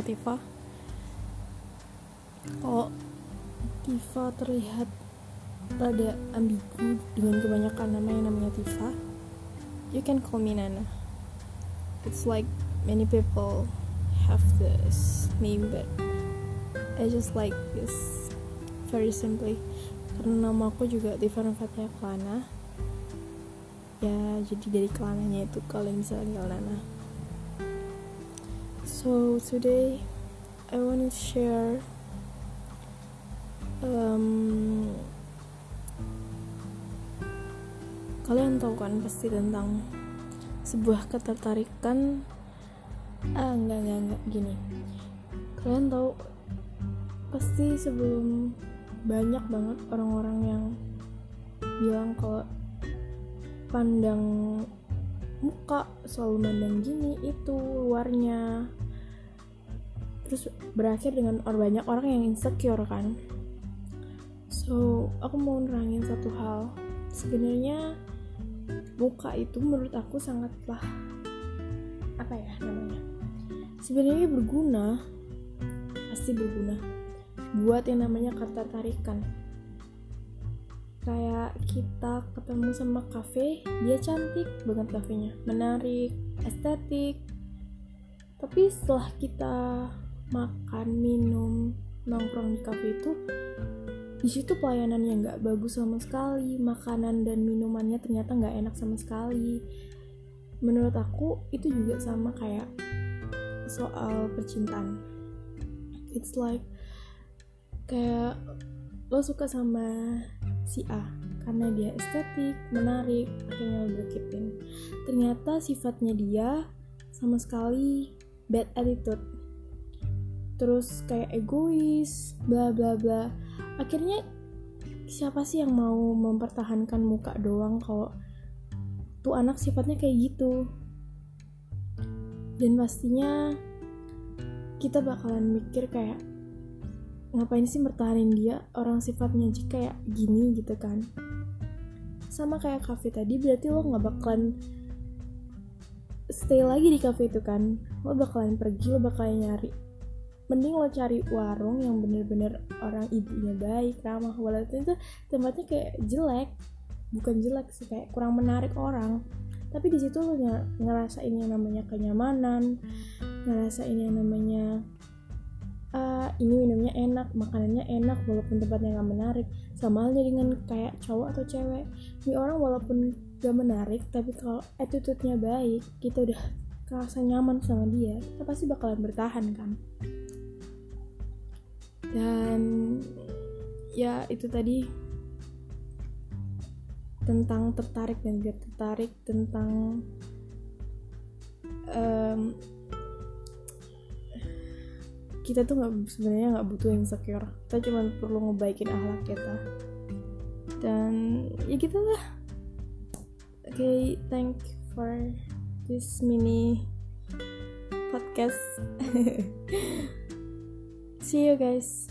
Tifa. Kalau Tifa terlihat rada ambigu dengan kebanyakan nama yang namanya Tifa you can call me Nana. It's like many people have this name but I just like this very simply. Karena nama aku juga Tifa Fatia Klana. Ya jadi dari kelananya itu kalian bisa panggil Nana so today I want to share um, kalian tahu kan pasti tentang sebuah ketertarikan. Ah enggak enggak enggak gini. Kalian tahu pasti sebelum banyak banget orang-orang yang bilang kalau pandang muka selalu mandang gini itu luarnya terus berakhir dengan banyak orang yang insecure kan? So aku mau nerangin satu hal. Sebenarnya muka itu menurut aku sangatlah apa ya namanya? Sebenarnya berguna pasti berguna buat yang namanya kata tarikan. Kayak kita ketemu sama kafe dia cantik banget kafenya. Menarik estetik. Tapi setelah kita makan minum nongkrong di kafe itu di situ pelayanannya nggak bagus sama sekali makanan dan minumannya ternyata nggak enak sama sekali menurut aku itu juga sama kayak soal percintaan it's like kayak lo suka sama si A karena dia estetik, menarik, akhirnya lo deketin. Ternyata sifatnya dia sama sekali bad attitude. Terus kayak egois, bla bla bla. Akhirnya siapa sih yang mau mempertahankan muka doang kalau tuh anak sifatnya kayak gitu? Dan pastinya kita bakalan mikir kayak ngapain sih bertahanin dia orang sifatnya aja kayak gini gitu kan sama kayak cafe tadi berarti lo nggak bakalan stay lagi di cafe itu kan lo bakalan pergi lo bakalan nyari mending lo cari warung yang bener-bener orang ibunya baik ramah walaupun itu tempatnya kayak jelek. Bukan jelek sih kayak kurang menarik orang. Tapi di situ lo ngerasain yang namanya kenyamanan ngerasain yang namanya uh, ini minumnya enak makanannya enak walaupun tempatnya nggak menarik. Sama halnya dengan kayak cowok atau cewek. Ini orang walaupun gak menarik tapi kalau attitude-nya baik kita udah kerasa nyaman sama dia kita pasti bakalan bertahan kan dan ya itu tadi. Tentang tertarik dan gak tertarik tentang um, kita tuh nggak sebenarnya nggak butuh insecure kita cuma perlu ngebaikin akhlak kita. Dan ya gitulah oke okay, thank for this mini podcast see you guys